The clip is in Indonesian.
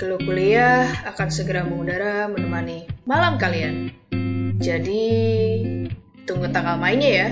kuliah akan segera mengudara menemani malam kalian. Jadi, tunggu tanggal mainnya ya.